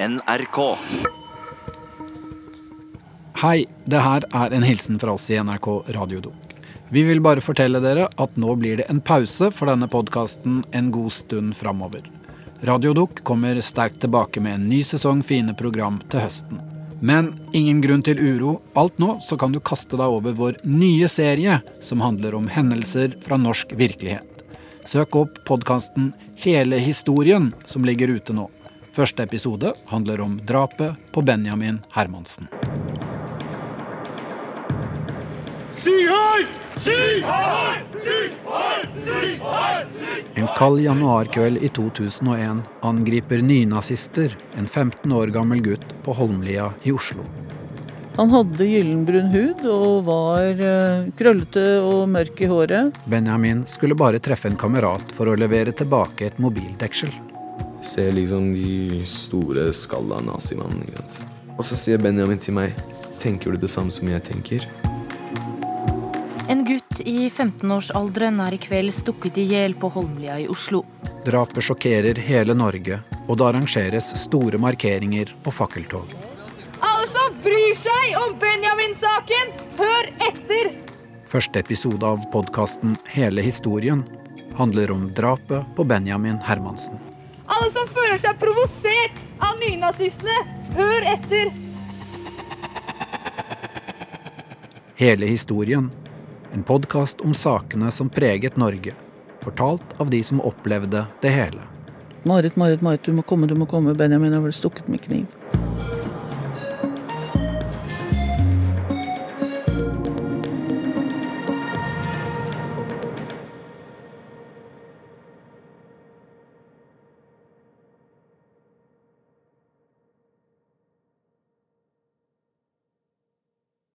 NRK. Hei, det her er en hilsen fra oss i NRK Radiodok. Vi vil bare fortelle dere at nå blir det en pause for denne podkasten en god stund framover. Radiodok kommer sterkt tilbake med en ny sesong fine program til høsten. Men ingen grunn til uro. Alt nå så kan du kaste deg over vår nye serie som handler om hendelser fra norsk virkelighet. Søk opp podkasten Hele historien som ligger ute nå. Første episode handler om drapet på Benjamin Hermansen. En kald januarkveld i 2001 angriper nynazister en 15 år gammel gutt på Holmlia i Oslo. Han hadde gyllenbrun hud og var eh, krøllete og mørk i håret. Benjamin skulle bare treffe en kamerat for å levere tilbake et mobildeksel. Ser liksom de store skalla nazimannene. Og så sier Benjamin til meg Tenker du det samme som jeg tenker? En gutt i 15-årsalderen er i kveld stukket i hjel på Holmlia i Oslo. Drapet sjokkerer hele Norge, og det arrangeres store markeringer og fakkeltog. Alle som bryr seg om Benjamin-saken, hør etter! Første episode av podkasten Hele historien handler om drapet på Benjamin Hermansen. Alle som føler seg provosert av nynazistene, hør etter! Hele historien, en podkast om sakene som preget Norge, fortalt av de som opplevde det hele. Marit, Marit, Marit, du må komme, du må komme. Benjamin har vel stukket med kniv.